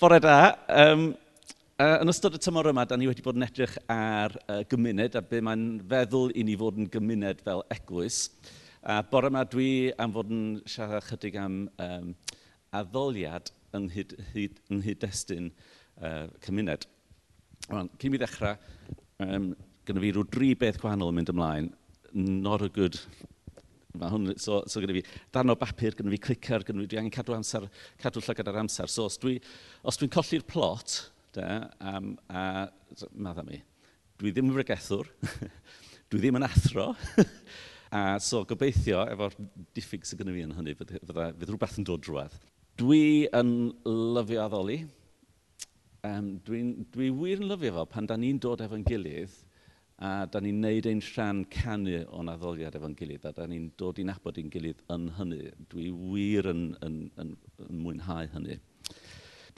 Bore da. Um, uh, yn ystod y tymor yma, da ni wedi bod yn edrych ar uh, gymuned a be mae'n feddwl i ni fod yn gymuned fel eglwys. A bore yma dwi am fod yn siarad chydig am um, addoliad yng nghyd-destun uh, cymuned. Wan, cyn i ddechrau, um, gyda fi rhyw dri beth gwahanol yn mynd ymlaen. Not a good Mae hwn, so, so gyda fi darn o bapur, gyda fi clicar, gyda fi, dwi angen cadw, amser, cadw llygad ar amser. So os dwi'n dwi colli'r plot, de, um, a madda mi, dwi ddim yn fregethwr, dwi ddim yn athro, a so gobeithio efo'r diffyg sydd gyda fi yn hynny, fydd, fydd rhywbeth yn dod drwad. Dwi yn lyfio addoli, um, dwi'n dwi wir yn lyfio fo pan da ni'n dod efo'n gilydd a da ni'n neud ein rhan canu o'n addoliad efo'n gilydd, a da ni'n dod i nabod i'n gilydd yn hynny. Dwi wir yn, yn, yn, yn mwynhau hynny.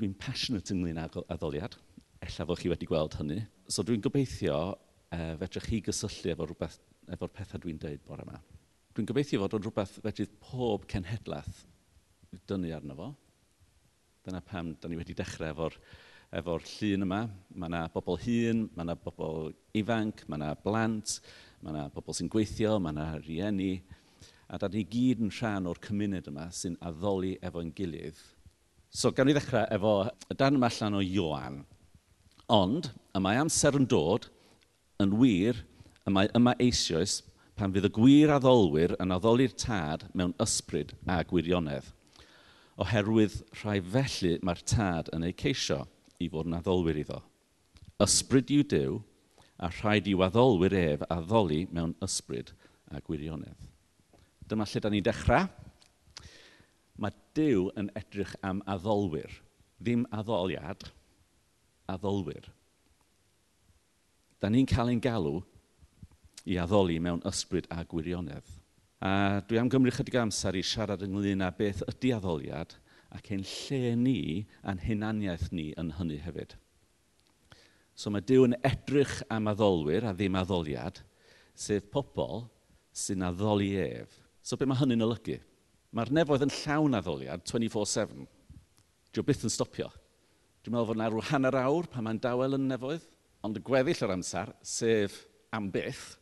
Dwi'n passionate ynglyn â addoliad, ella fod chi wedi gweld hynny. So dwi'n gobeithio e, uh, fedrwch chi gysylltu efo rhywbeth, efo'r pethau dwi'n dweud bore yma. Dwi'n gobeithio fod o'n rhywbeth fedrydd pob cenhedlaeth dynnu arno fo. Dyna pam da ni wedi dechrau efo'r efo'r llun yma. Mae yna bobl hun, mae yna bobl ifanc, mae yna blant, mae yna bobl sy'n gweithio, mae yna rieni. A da ni gyd yn rhan o'r cymuned yma sy'n addoli efo'n gilydd. So, gan i ddechrau efo y dan yma allan o Ioan. Ond, y mae amser yn dod, yn wir, y mae yma eisoes pan fydd y gwir addolwyr yn addoli'r tad mewn ysbryd a gwirionedd. Oherwydd rhai felly mae'r tad yn ei ceisio – i fod yn addolwyr iddo. Ysbryd yw Dyw, a rhaid i waddolwyr ef addoli mewn ysbryd a gwirionedd. Dyma lle da ni dechrau. Mae Dyw yn edrych am addolwyr, ddim addoliad, addolwyr. Da ni'n cael ein galw i addoli mewn ysbryd a gwirionedd. A dwi am gymryd chydig amser i siarad ynglyn â beth ydy addoliad ac ein lle ni a'n hunaniaeth ni yn hynny hefyd. So mae Dyw yn edrych am addolwyr a ddim addoliad, sef pobl sy'n addoli ef. So be mae hynny'n olygu? Mae'r nefoedd yn llawn addoliad 24-7. Dwi'n byth yn stopio. Dwi'n meddwl fod yna rhyw hanner awr pan mae'n dawel yn nefoedd, ond y gweddill yr amser, sef am byth,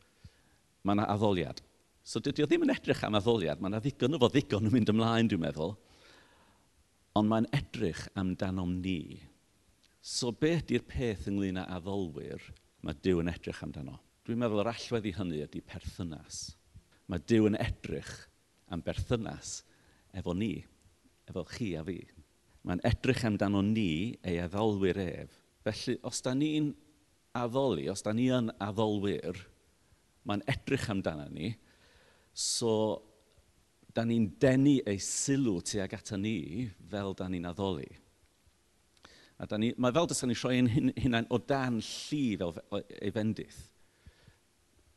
mae yna addoliad. So dydy o ddim yn edrych am addoliad, mae yna ddigon o fo ddigon yn mynd ymlaen, dwi'n meddwl, ond mae'n edrych amdanom ni. So beth di'r peth ynglyn â addolwyr mae Dyw yn edrych amdano? Dwi'n meddwl yr allwedd i hynny ydy perthynas. Mae Dyw yn edrych am berthynas efo ni, efo chi a fi. Mae'n edrych amdano ni ei addolwyr ef. Felly, os da ni'n addoli, os da ni yn addolwyr, mae'n edrych amdano ni, so da ni'n denu ei sylw tuag ata ni fel da ni'n addoli. A da ni, mae fel dys ni'n ein hunain o dan llu fel ei fendith.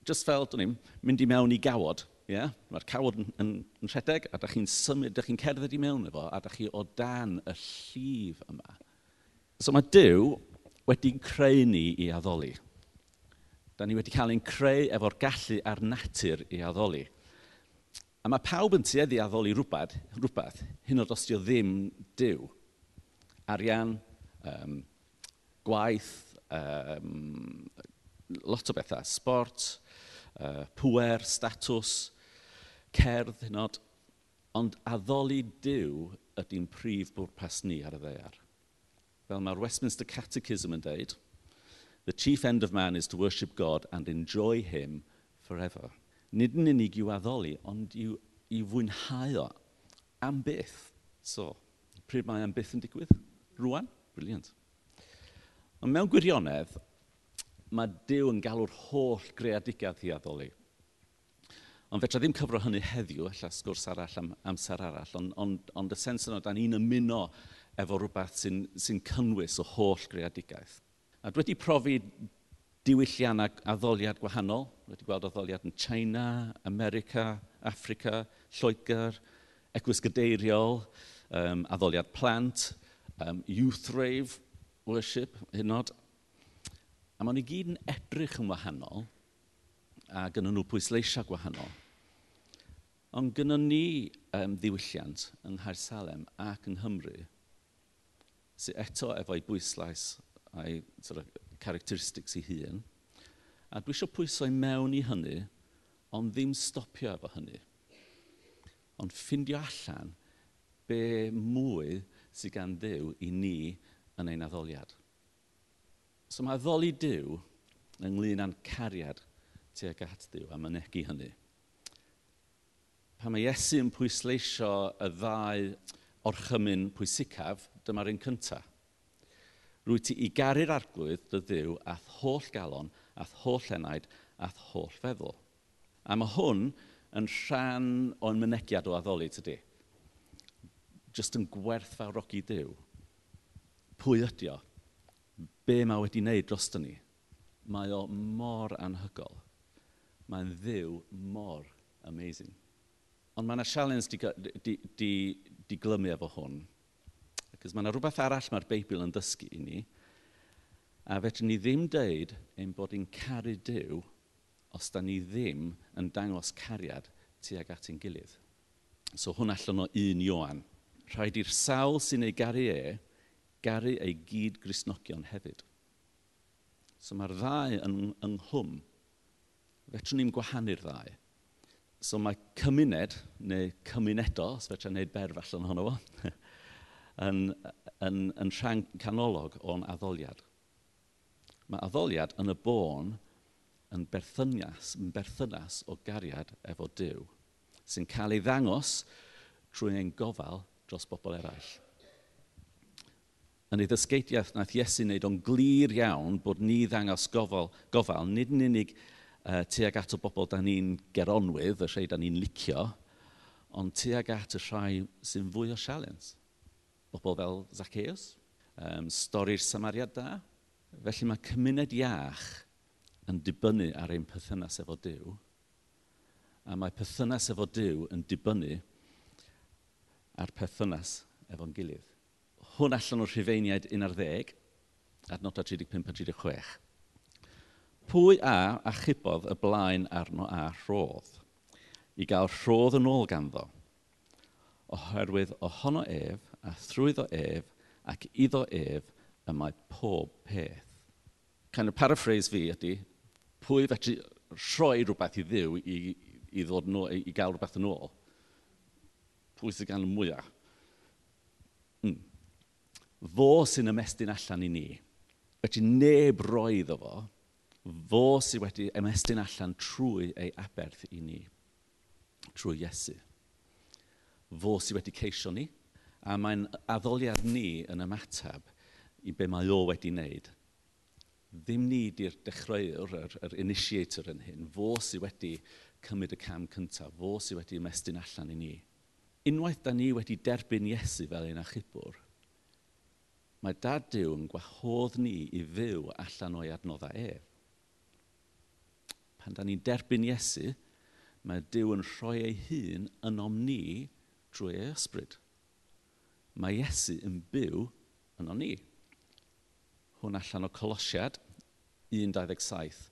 Just fel, dyn ni'n mynd i mewn i gawod, yeah? mae'r cawod yn, yn, yn rhedeg, a da chi'n symud, da chi'n cerdded i mewn efo, a da chi o dan y llif yma. So mae Dyw wedi'n creu ni i addoli. Da ni wedi cael ein creu efo'r gallu a'r natur i addoli. A mae pawb yn tueddu addoli rhywbeth, rhywbeth hyn oed os ddim diw. Arian, um, gwaith, um, lot o bethau, sport, uh, pwer, statws, cerdd, hyn oed. Ond addoli diw ydy'n prif bwrpas ni ar y ddeiar. Fel mae'r Westminster Catechism yn dweud, the chief end of man is to worship God and enjoy him forever nid yn unig i'w addoli, ond i'w, i fwynhau o am byth. So, pryd mae am byth yn digwydd? Rwan? Briliant. Ond mewn gwirionedd, mae Dyw yn galw'r holl greadigaeth i addoli. Ond fedra ddim cyfro hynny heddiw, alla sgwrs arall am amser arall, ond ond, ond y sens yno, da ni'n ymuno efo rhywbeth sy'n sy cynnwys o holl greadigaeth. A dwi wedi profi diwylliannau addoliad gwahanol. Wedi gweld addoliad yn China, America, Africa, Lloegr, Eglwys Gadeiriol, um, addoliad plant, um, youth rave worship, hynod. A maen nhw gyd yn edrych yn wahanol a gynnyn nhw pwysleisiau gwahanol. Ond gynnyn ni um, ddiwylliant yng Nghaer Salem ac yng Nghymru sy'n eto efo'i bwyslais a'i sort of, characteristics ei hun. A dwi eisiau pwysau mewn i hynny, ond ddim stopio efo hynny. Ond ffindio allan be mwy sydd gan ddew i ni yn ein addoliad. So mae addoli Dyw ynglyn â'n cariad tuag at Dyw a mynegu hynny. Pan mae Iesu yn pwysleisio y ddau orchymyn pwysicaf, dyma'r un cyntaf rwy ti i garu'r arglwydd dy ddiw ath holl galon, ath holl enaid, ath holl feddwl. A mae hwn yn rhan o'n mynegiad o addoli tydi. Just yn gwerthfawrogi Dyw. Pwy ydi o? Be mae wedi wneud dros ni? Mae o mor anhygol. Mae'n ddiw mor amazing. Ond mae yna sialens di, di, di, di glymu efo hwn Cos mae yna rhywbeth arall mae'r Beibl yn dysgu i ni. A fedrwn ni ddim deud ein bod i'n caru Dyw os da ni ddim yn dangos cariad tuag at ein gilydd. So hwn allan o un Ioan. Rhaid i'r sawl sy'n ei garu e, garu ei gyd grisnogion hefyd. So mae'r ddau yn ynghlwm. Fetrwn ni'n gwahanu'r ddau. So mae cymuned, neu cymunedo, os fetrwn ni'n neud berf allan ohono fo, yn, yn, yn rhan canolog o'n addoliad. Mae addoliad yn y bôn yn berthynas, yn berthynas o gariad efo Dyw, sy'n cael ei ddangos trwy ein gofal dros bobl eraill. Yn ei ddysgeidiaeth nath Iesu wneud o'n glir iawn bod ni ddangos gofal, gofal nid yn unig uh, tuag at o bobl da ni'n geronwydd, y rhai da ni'n licio, ond tuag at y rhai sy'n fwy o sialens bobl fel Zacchaeus, um, stori'r Samariad da. Felly mae cymuned iach yn dibynnu ar ein perthynas efo Dyw, a mae perthynas efo Dyw yn dibynnu ar perthynas efo'n gilydd. Hwn allan o'r rhifeiniaid 11, adnodau 35 a 36. Pwy a achubodd y blaen arno a rhodd, i gael rhodd yn ôl ganddo, oherwydd ohono ef, a thrwyddo ef ac iddo ef y mae pob peth. Kind of paraphrase fi ydy, pwy fedru rhoi rhywbeth i ddiw i, i, ddod nôl, i gael rhywbeth yn ôl? Pwy sy'n gan mwyaf? Mm. Fo sy'n ymestyn allan i ni. Fedru neb roi iddo fo, fo sy'n wedi ymestyn allan trwy ei aberth i ni, trwy Iesu. Fo sy'n wedi ceisio ni, A mae'n addoliad ni yn ymateb i be mae o wedi wneud. Ddim ni di'r dechreuwr, yr, yr initiator yn hyn. Fo sydd wedi cymryd y cam cyntaf. Fo sydd wedi ymestyn allan i ni. Unwaith da ni wedi derbyn Iesu fel ein achubwr, mae dad Dyw yn gwahodd ni i fyw allan o'i adnoddau ef. Pan da ni'n derbyn Iesu, mae Dyw yn rhoi ei hun yn om ni drwy ei ysbryd mae Iesu yn byw yn o'n ni. Hwn allan o Colosiad 1.27.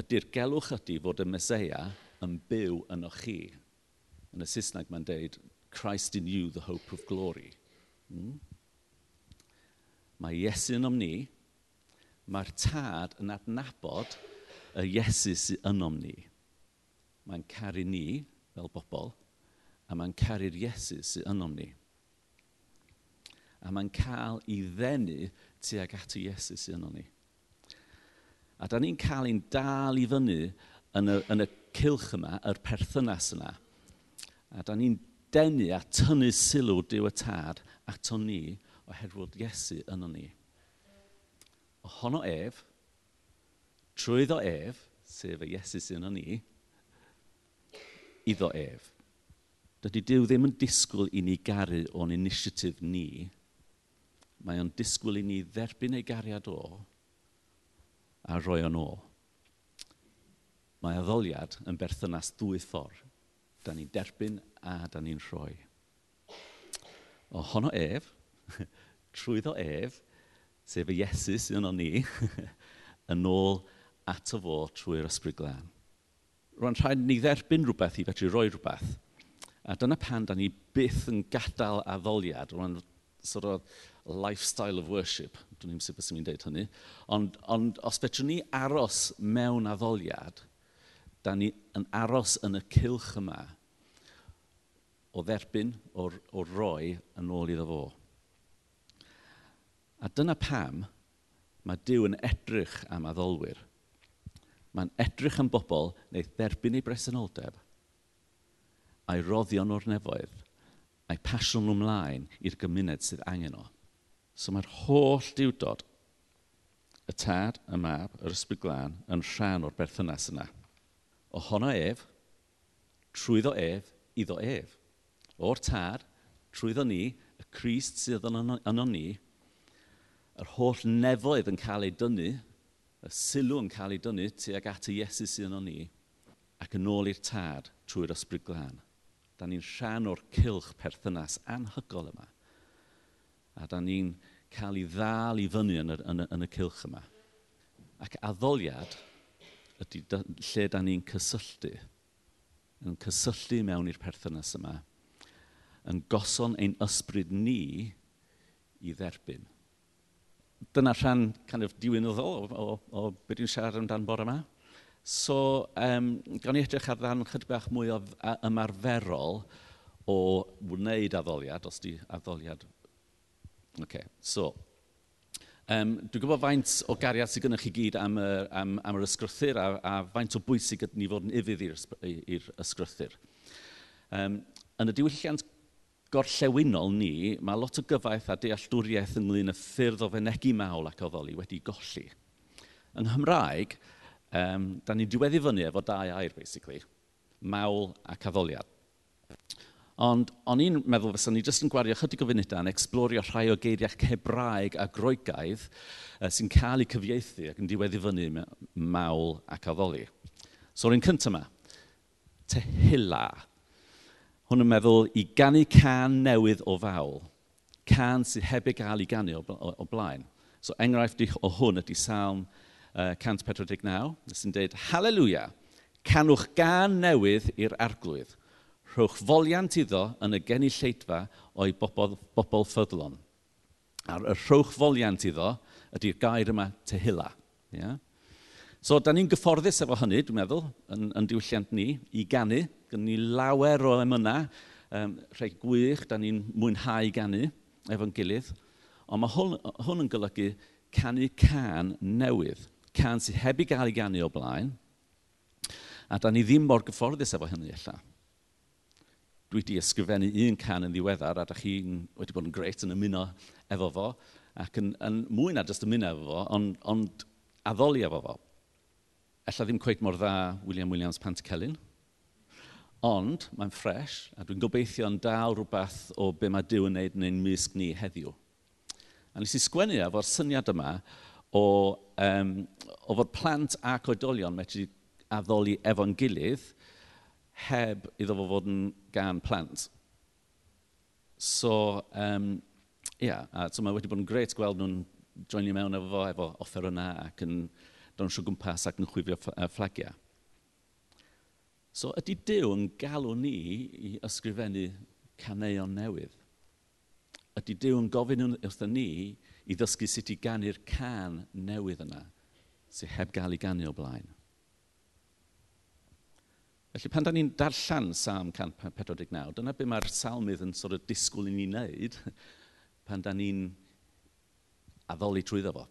Ydy'r gelwch ydy fod y Meseia yn byw yn chi. Yn y Saesneg mae'n deud, Christ in you, the hope of glory. Hmm? Mae Iesu yn ni, mae'r tad yn adnabod y Iesu sy'n yn ni. Mae'n caru ni fel bobl, a mae'n caru'r Iesu sy'n yn ni a mae'n cael i ddenu tuag at y Iesu sy'n yno ni. A da ni'n cael ein dal i fyny yn y, yn y cilch yma, yr perthynas yna. A da ni'n denu a tynnu sylw diw y tad ato ni oherwydd Iesu yno ni. Ohono ef, trwyddo ef, sef y Iesu sy'n yno ni, iddo ef. Dydy Dyw ddim yn disgwyl i ni garu o'n inisiatif ni, mae o'n disgwyl i ni dderbyn ei gariad o a rhoi o'n ôl. Mae addoliad yn berthynas dwy ffordd. Da ni'n derbyn a da ni'n rhoi. Ohono ef, trwyddo ef, sef y Iesu sy'n o'n ni, yn ôl ato fo trwy'r ysbryd glân. Rwy'n rhaid ni dderbyn rhywbeth i fedru rhoi rhywbeth. A dyna pan da ni byth yn gadael addoliad. Rwy'n sort of, lifestyle of worship. Dwi'n ni'n sut bys i'n deud hynny. Ond, ond os fedrwn ni aros mewn addoliad, da ni yn aros yn y cilch yma o dderbyn, o, o roi yn ôl iddo fo. A dyna pam mae Dyw yn edrych am addolwyr. Mae'n edrych am bobl neu dderbyn ei bresenoldeb a'i roddion o'r nefoedd a'i pasiwn ymlaen i'r gymuned sydd angen o. So mae'r holl diwdod, y tad, y mab, yr ysbryd glân, yn rhan o'r berthynas yna. Ohono ef, trwyddo ef, iddo ef. O'r tad, trwyddo ni, y Christ sydd yn yno ni, yr holl nefoedd yn cael ei dynnu, y sylw yn cael ei dynnu tuag at y Iesu sydd yno ni, ac yn ôl i'r tad trwy'r ysbryd glân. Da ni'n rhan o'r cilch perthynas anhygol yma. A da ni'n cael ei ddal i fyny yn y, yn y, yn y cilch yma. Ac addoliad ydy da, lle da ni'n cysylltu, yn cysylltu mewn i'r perthynas yma, yn goson ein ysbryd ni i dderbyn. Dyna rhan kind of, diwynyddol o, o, o beth dwi'n siarad amdan bore yma. So, um, gawn ni edrych ar ddan chydig bach mwy o ymarferol o wneud addoliad, os di addoliad Okay, so, Um, dwi'n gwybod faint o gariad sydd gennych chi gyd am, y, am, am yr ysgrythyr a, a faint o bwysig ydyn ni fod yn ifydd i'r ysgrythyr. Um, yn y diwylliant gorllewinol ni, mae lot o gyfaith a dealltwriaeth ynglyn y ffyrdd o fenegu mawl ac oddoli wedi golli. Yng Nghymraeg, um, da ni'n diweddu fyny efo dau air, basically, mawl ac addoliad. Ond o'n i'n meddwl fysa ni jyst yn gwario chydig o funudau yn explorio rhai o geiriau Hebraeg a Groegaidd uh, sy'n cael eu cyfieithu ac yn diweddu fyny mawl ac addoli. So, o'r un cyntaf yma, Tehila. Hwn yn meddwl i gannu can newydd o fawl. Can sydd heb ei gael i gannu o blaen. So enghraifft o hwn ydy Salm uh, 149, sy'n dweud, Haleluia, canwch gan newydd i'r arglwydd rhowch foliant iddo yn y genilleidfa o'i bobl, bobl ffyddlon. A'r y rhowch foliant iddo ydy'r gair yma tehila. Yeah? So, da ni'n gyfforddus efo hynny, dwi'n meddwl, yn, yn diwylliant ni, i gannu. Gyn ni lawer o emyna, um, rhai gwych, da ni'n mwynhau gannu efo'n gilydd. Ond mae hwn, hwn yn golygu canu can newydd, can sydd heb i gael ei ganu o blaen, a da ni ddim mor gyfforddus efo hynny allan dwi wedi ysgrifennu un can yn ddiweddar a da chi'n wedi bod yn gret yn ymuno efo fo ac yn, yn mwy na jyst ymuno efo fo, ond, ond addoli efo fo. Ella ddim cweith mor dda William Williams Pant Celyn, ond mae'n ffres a dwi'n gobeithio yn dal rhywbeth o be mae Dyw yn neud yn ein mysg ni heddiw. A nes i sgwennu efo'r syniad yma o, um, o fod plant ac oedolion medru addoli efo'n gilydd, heb iddo fo fod yn gan plant. So, um, yeah, a so mae wedi bod yn gret gweld nhw'n joinio mewn efo fo efo offer yna ac yn dawnsio gwmpas ac yn chwifio fflagiau. So ydy Dyw yn galw ni i ysgrifennu caneuon newydd? Ydy Dyw yn gofyn wrtho ni i ddysgu sut i ganu'r can newydd yna sydd heb gael ei ganu o blaen? Felly pan da ni'n darllen Psalm 149, dyna be mae'r salmydd yn sort of disgwyl i ni wneud pan da ni'n addoli trwyddo fo.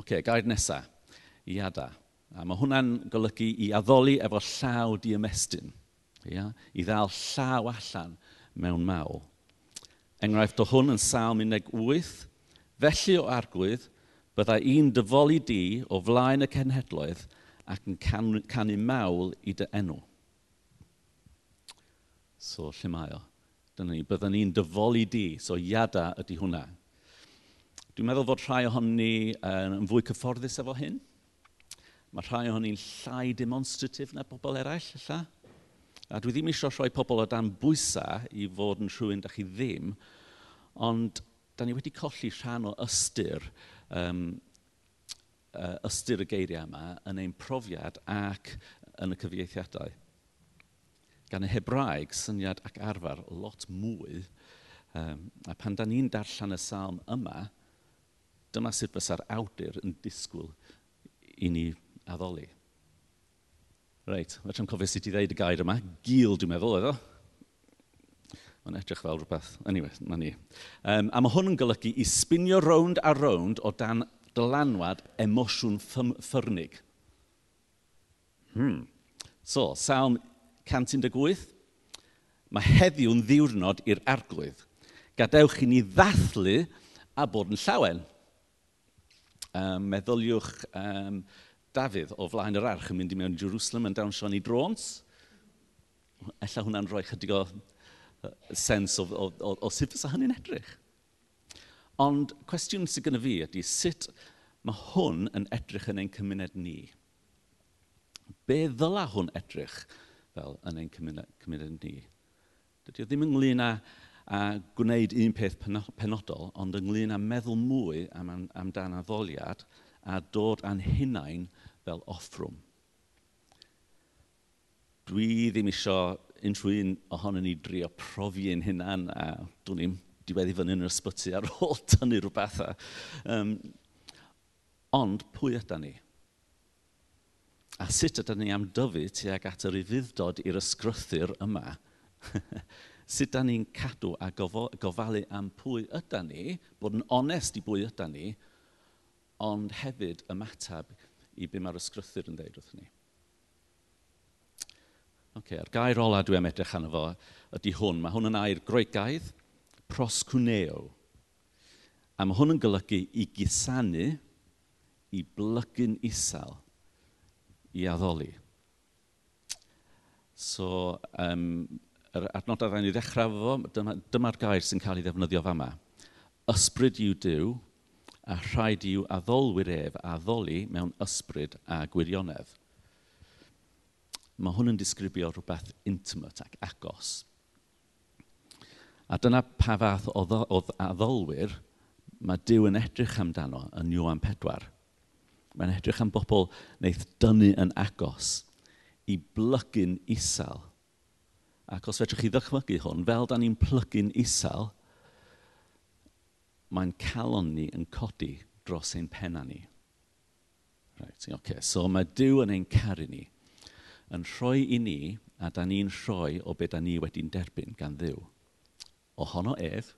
Oce, okay, gair nesaf, iada. A mae hwnna'n golygu i addoli efo llaw di ymestyn. Ia? I ddal llaw allan mewn mawl. Enghraifft o hwn yn salm 18. Felly o argwydd, byddai un dyfoli di o flaen y cenhedloedd – ac yn can, canu mawl i dy enw. So, lle mae o? Dyna ni, byddwn ni'n dyfoli di, so iada ydy hwnna. Dwi'n meddwl fod rhai ohonyn ni uh, yn fwy cyfforddus efo hyn. Mae rhai ohonyn ni'n llai demonstratif na bobl eraill, lla. A dwi ddim eisiau rhoi pobl o dan bwysau i fod yn rhywun da chi ddim, ond da ni wedi colli rhan o ystyr um, uh, ystyr y geiriau yma yn ein profiad ac yn y cyfieithiadau. Gan y Hebraeg, syniad ac arfer lot mwy, um, a pan da ni'n darllen y salm yma, dyma sut fysa'r awdur yn disgwyl i ni addoli. Reit, fedra'n cofio sut i ddeud y gair yma. Gil, dwi'n meddwl, edo. Mae'n edrych fel rhywbeth. Anyway, na ni. Um, a mae hwn yn golygu i spinio rownd a rownd o dan dylanwad emosiwn ffyrnig. Hmm. So, Salm 118, mae heddiw'n ddiwrnod i'r arglwydd. Gadewch i ni ddathlu a bod yn llawen. Um, meddyliwch um, Dafydd o flaen yr arch yn mynd i mewn Jerusalem yn dawnsio ni drons. Ella hwnna'n rhoi chydig o sens o, o, o, o sut fysa hynny'n edrych. Ond cwestiwn sydd gyda fi ydy sut mae hwn yn edrych yn ein cymuned ni. Be ddyla hwn edrych fel yn ein cymuned, cymuned ni? Dydy o ddim ynglyn â, a gwneud un peth penodol, ond ynglyn â meddwl mwy am, amdan addoliad a dod â'n hunain fel offrwm. Dwi ddim eisiau unrhyw un ohono ni drio profi ein hunan a dwi'n diwedd i fyny yn yr ysbyty ar ôl tynnu rhywbeth. Um, ond pwy ydy ni? A sut ydy ni am dyfu tuag at yr ufuddod i'r ysgrythyr yma? sut da ni'n cadw a gofalu am pwy ydy ni, bod yn onest i bwy ydy ni, ond hefyd ymateb i be mae'r ysgrythyr yn dweud wrth ni. Okay, a'r gair ola dwi am edrych arno fo ydy hwn. Mae hwn yn air groegaidd, proscwneo. A mae hwn yn golygu i gusanu, i blygu'n isel, i addoli. So, um, yr adnod ar i ddechrau fo, dyma'r dyma gair sy'n cael ei ddefnyddio fama. Ysbryd yw diw, a rhaid yw addolwyr ef a addoli mewn ysbryd a gwirionedd. Mae hwn yn disgrifio rhywbeth intimate ac agos. A dyna pa fath o, o addolwyr mae Dyw yn edrych amdano yn Iwan 4. Mae'n edrych am bobl wneud dynnu yn agos i blygu'n isal. Ac os fedrwch chi ddychmygu hwn, fel da ni'n plygu'n isal, mae'n calon ni yn codi dros ein penna ni. Right, okay. So mae Dyw yn ein caru ni, yn rhoi i ni, a da ni'n rhoi o beth da ni wedi'n derbyn gan Dduw ohono ef,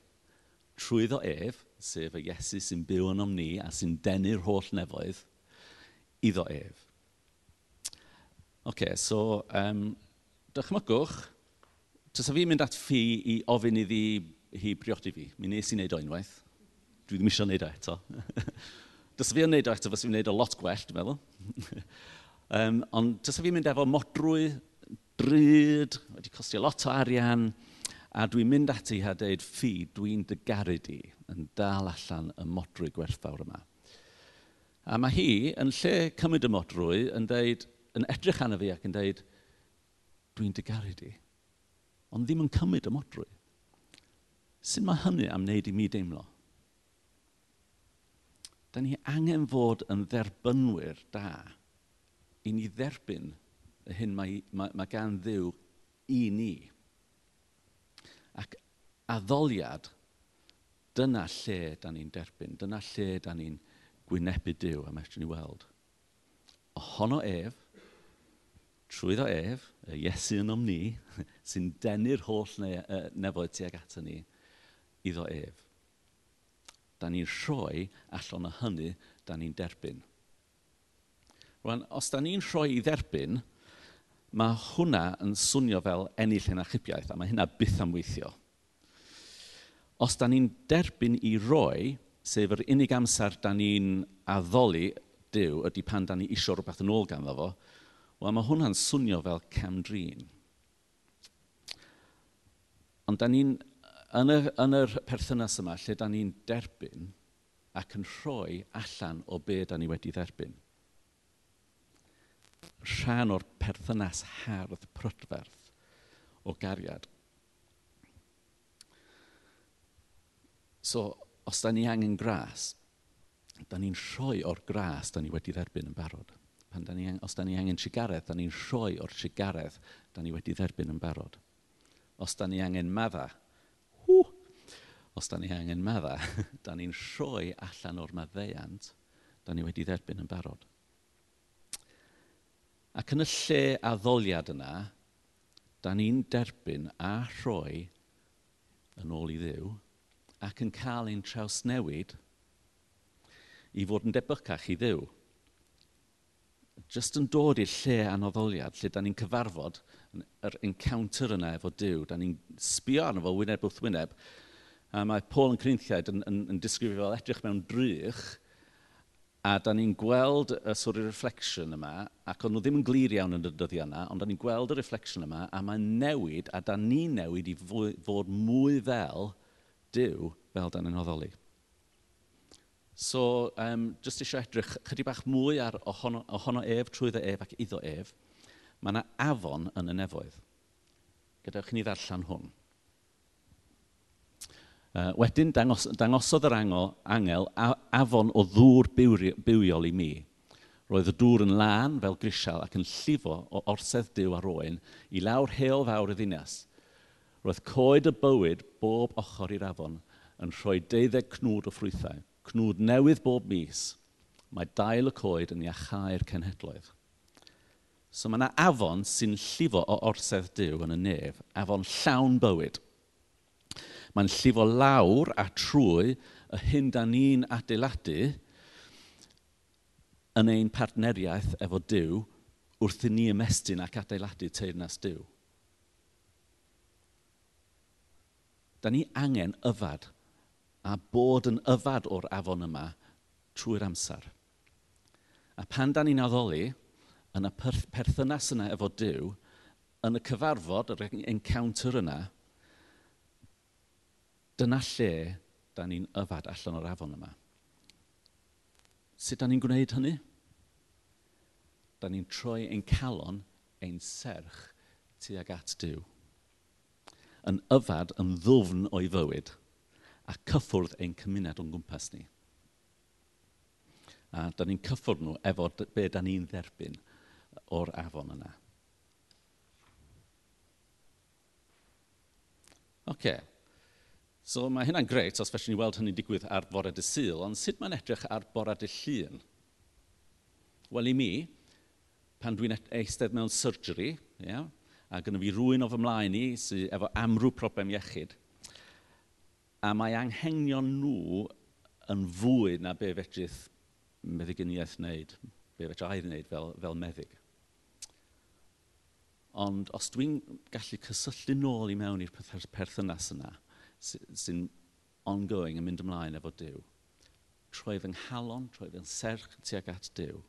trwyddo ef, sef y Iesu sy'n byw yn ni a sy'n denu'r holl nefoedd, iddo ef. Oce, okay, so, um, dychmygwch, Tysa fi'n mynd at ffi i ofyn iddi hi briodi fi. Mi nes i wneud o unwaith. Dwi ddim eisiau wneud o eto. Dysa fi yn wneud o eto, fes fi'n wneud o lot gwell, dwi'n meddwl. um, ond dysa fi'n mynd efo modrwy, dryd, wedi costio lot o arian, A dwi'n mynd ati a dweud ffi, dwi'n dygaru di yn dal allan y modrwy gwerthfawr yma. A mae hi, yn lle cymryd y modrwy, yn, deud, yn edrych arno fi ac yn dweud, dwi'n dygaru di. Ond ddim yn cymryd y modrwy. Sut mae hynny am wneud i mi deimlo? Da ni angen fod yn dderbynwyr da i ni dderbyn y hyn mae, mae, mae gan ddiw i ni addoliad, dyna lle da ni'n derbyn, dyna lle da ni'n gwynebu Dyw am eich ni weld. Ohono ef, trwyddo ef, y Iesu yn om ni, sy'n denu'r holl ne nefoedd tuag ato ni, iddo ef. Da ni'n rhoi allan o hynny, da ni'n derbyn. Rwan, os da ni'n rhoi i dderbyn, mae hwnna yn swnio fel ennill yn achubiaeth, a mae hynna byth am weithio os da ni'n derbyn i roi, sef yr unig amser da ni'n addoli Dyw ydy pan da ni isio rhywbeth yn ôl ganddo fo, wel mae hwnna'n swnio fel camdrin. Ond da ni'n, yn, y, yn yr perthynas yma, lle da ni'n derbyn ac yn rhoi allan o be da ni wedi dderbyn. Rhan o'r perthynas hardd prydferth o gariad. So, os da ni angen gras, da ni'n rhoi o'r gras da ni wedi dderbyn yn barod. Pan da ni, os da ni angen sigaredd, da ni'n rhoi o'r sigaredd da ni wedi dderbyn yn barod. Os da ni angen madda, hw, os da ni angen madda, da ni'n rhoi allan o'r maddeiant da ni wedi dderbyn yn barod. Ac yn y lle addoliad yna, da ni'n derbyn a rhoi yn ôl i ddiw, ac yn cael ein trawsnewid i fod yn debycach i ddiw. Just yn dod i'r lle anoddoliad lle da ni'n cyfarfod yr encounter yna efo Dyw, da ni'n sbio arno fo wyneb wrth wyneb, a mae Paul yn Corinthiaid yn, yn, yn disgrifio fel edrych mewn drych, a da ni'n gweld y sort of reflection yma, ac ond nhw ddim yn glir iawn yn y dyddiau yna, ond da ni'n gweld y reflection yma, a mae'n newid, a da ni'n newid i fod mwy fel Dyw fel dan yn hoddoli. So, um, jyst eisiau edrych chydig bach mwy ar ohono, ohono ef, trwyddo ef ac iddo ef. Mae yna afon yn y nefoedd. Gadewch i ni ddarllen hwn. Uh, wedyn dangos, dangosodd yr angel, angel a, afon o ddŵr bywiol i mi. Roedd y dŵr yn lân fel grisial ac yn llifo o orsedd dyw ar oen i lawr heol fawr y ddinas – Roedd coed y bywyd bob ochr i'r afon yn rhoi deuddeg cnwd o ffrwythau, cnwd newydd bob mis. Mae dail y coed yn iachau'r cenhedloedd. So mae yna afon sy'n llifo o orsedd diw yn y nef, afon llawn bywyd. Mae'n llifo lawr a trwy y hyn da ni'n adeiladu yn ein partneriaeth efo diw wrth i ni ymestyn ac adeiladu teirnas diw. da ni angen yfad a bod yn yfad o'r afon yma trwy'r amser. A pan da ni'n addoli yn y perthynas yna efo Dyw, yn y cyfarfod, yr encounter yna, dyna lle da ni'n yfad allan o'r afon yma. Sut da ni'n gwneud hynny? Da ni'n troi ein calon, ein serch, tuag at Dyw yn yfad yn ddwfn o'i fywyd a cyffwrdd ein cymuned o'n gwmpas ni. A da ni'n cyffwrdd nhw efo be da ni'n dderbyn o'r afon yna. Oce. Okay. So mae hynna'n greit os felly ni weld hynny'n digwydd ar bore dy syl, ond sut mae'n edrych ar bore dy llun? Wel i mi, pan dwi'n e- eistedd mewn surgery, yeah, a gyda fi rwy'n o fy mlaen i sydd efo amrw problem iechyd. A mae anghenion nhw yn fwy na be fedrith meddyginiaeth wneud, be fedrai wneud fel, fel meddyg. Ond os dwi'n gallu cysylltu nôl i mewn i'r perthynas yna, sy'n ongoing yn mynd ymlaen efo Dyw, troi fy nghalon, troi fy serch tuag at Dyw,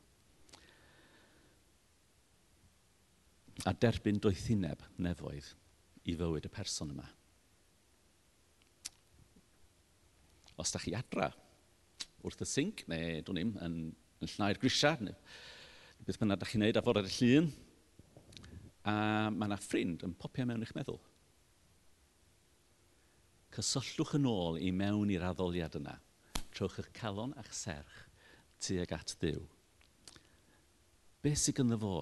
a derbyn doethineb nefoedd i fywyd y person yma. Os da chi adra wrth y sync, neu dwi'n ni'n yn, yn llnau'r grisia, neu beth bynnag da chi'n neud a fod ar y llun, a mae yna ffrind yn popio mewn i'ch meddwl. Cysylltwch yn ôl i mewn i'r addoliad yna. Trowch eich calon a'ch serch tuag at ddiw. Be sy'n gynddo fo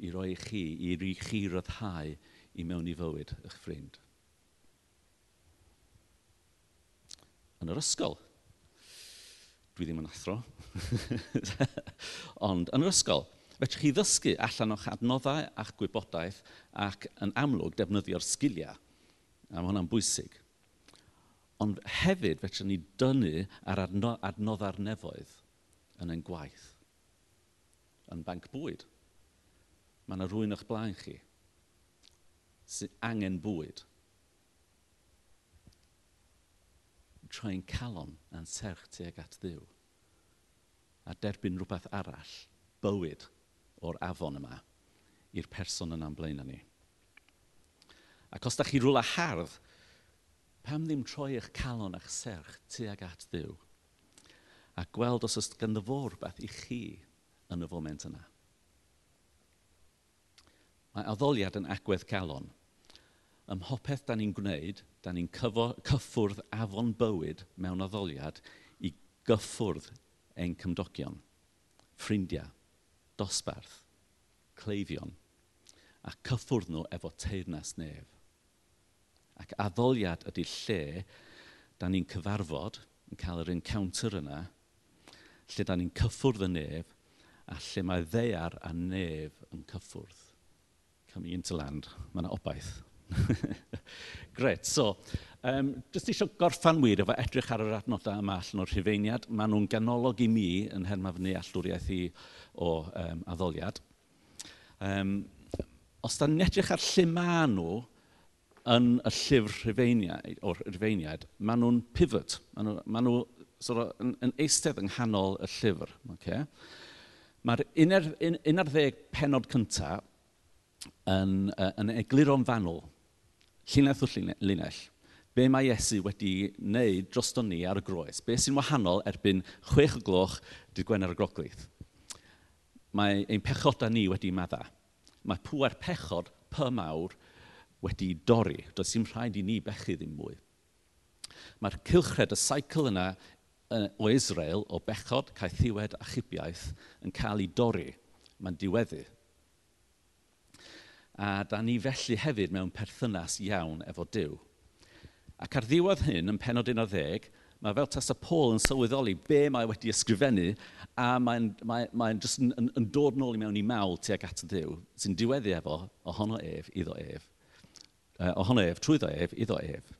i roi i chi, i ri chi ryddhau i mewn i fywyd eich ffrind. Yn yr ysgol, dwi ddim yn athro, ond yn yr ysgol, fedrwch chi ddysgu allan o'ch adnoddau a'ch gwybodaeth ac yn amlwg defnyddio'r sgiliau. A mae hwnna'n bwysig. Ond hefyd fedrwch ni dynnu ar adno adnoddau'r nefoedd yn ein gwaith, yn banc bwyd, mae yna rhywun o'ch blaen chi sy'n angen bwyd. Troi'n calon a'n serch tuag at ddiw. A derbyn rhywbeth arall, bywyd o'r afon yma, i'r person yna'n blaen ni. Ac os da chi rwla hardd, pam ddim troi eich calon a'ch serch tuag at ddiw? A gweld os oes ganddo fo rhywbeth i chi yn y foment yna a addoliad yn agwedd calon. Ym mhopeth da ni'n gwneud, da ni'n cyffwrdd afon bywyd mewn addoliad i gyffwrdd ein cymdogion, ffrindiau, dosbarth, cleifion, a cyffwrdd nhw efo teirnas nef. Ac addoliad ydy lle da ni'n cyfarfod, yn cael yr encounter yna, lle da ni'n cyffwrdd y nef, a lle mae ddeiar a nef yn cyffwrdd. Cymru into land. Mae yna obaith. Gret, so, um, jyst eisiau gorffan wir efo edrych ar yr adnodau yma allan o'r rhifeiniad. Maen nhw'n ganolog i mi yn hermafnu allwriaeth i o um, addoliad. Um, os da ni'n edrych ar lle maen nhw yn y llyfr rhifeiniad, o'r rhifeiniad, maen nhw'n pivot. Maen nhw, maen nhw sort of, yn, yn eistedd yng nghanol y llyfr. Okay? Mae'r un, un, un ar ddeg penod cyntaf yn, uh, yn egluro'n fanwl, llinell o llinell, be mae Iesu wedi wneud drosto ni ar y groes, be sy'n wahanol erbyn chwech o gloch dydd Gwener y Groglith. Mae ein pechoda ni wedi madda. Mae pŵer pechod py mawr wedi dorri. Does dim rhaid i ni bechu ddim mwy. Mae'r cilchred, y saicl yna o Israel, o bechod, caethiwed a chybiaeth, yn cael ei dorri. Mae'n diweddu a da ni felly hefyd mewn perthynas iawn efo Dyw. Ac ar ddiwedd hyn, yn penod 11, mae fel tas y Paul yn sylweddoli be mae wedi ysgrifennu a mae'n mae, mae jyst yn, yn, yn, dod nôl i mewn i mawl tuag at y Dyw sy'n diweddu efo ohono ef iddo ef. Uh, ohono ef, trwyddo ef, iddo ef.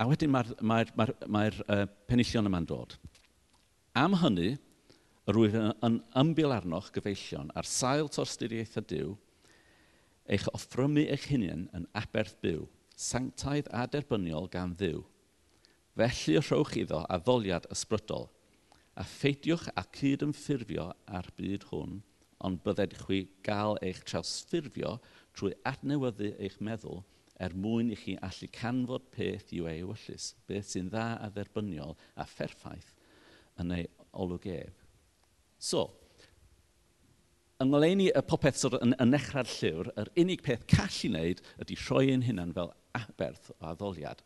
A wedyn mae'r mae mae mae uh, penillion yma'n dod. Am hynny, rwyf yn, yn ymbil arnoch gyfeillion ar sail torstyriaethau Dyw – eich offrymu eich hunain yn aberth byw, sanctaidd a derbyniol gan ddiw. Felly rhowch iddo addoliad ysbrydol, a pheidiwch a cyd yn ffurfio ar byd hwn, ond bydded chwi gael eich trawsffurfio trwy adnewyddu eich meddwl er mwyn i chi allu canfod peth yw ei wyllus, beth sy'n dda a dderbyniol a pherffaith yn ei olwg ef. So, ynglyn i y popeth sydd yn, yn nechrau'r llyfr, yr unig peth call i wneud ydy rhoi ein hunan fel aberth o addoliad.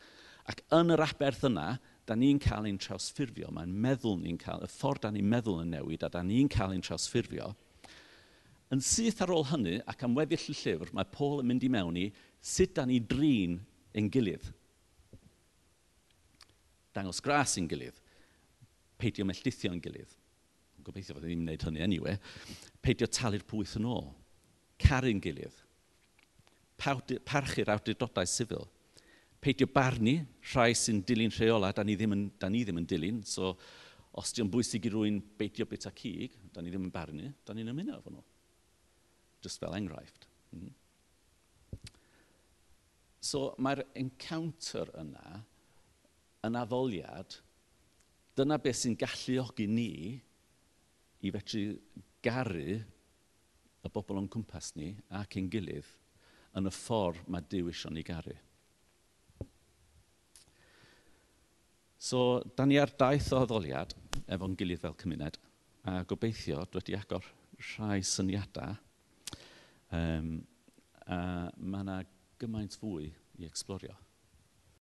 Ac yn yr aberth yna, da ni'n cael ein trawsffurfio, mae'n meddwl ni'n cael, y ffordd da ni'n meddwl yn newid a da ni'n cael ein trawsffurfio. Yn syth ar ôl hynny ac am weddill y llyfr, mae Paul yn mynd i mewn i sut da ni drin ein gilydd. Dangos gras ein gilydd. Peidio mellithio ein gilydd. Gobeithio fod e ddim yn gwneud hynny anyway peidio talu'r pwyth yn ôl, caru'n gilydd, parchu'r awdurdodau sifil, peidio barnu rhai sy'n dilyn rheola, da ni ddim yn, da ni ddim yn dilyn, so os di'n bwysig i rwy'n beidio bita cig, da ni ddim yn barnu, da ni'n ymuno efo nhw. Just fel enghraifft. Mm. So mae'r encounter yna yn addoliad, dyna beth sy'n galluogi ni i fedru garu y bobl o'n cwmpas ni ac ein gilydd yn y ffordd mae Dyw eisiau ni garu. So, da ni ar daith o addoliad efo'n gilydd fel cymuned, a gobeithio dwi wedi agor rhai syniadau. Um, a mae yna gymaint fwy i explorio.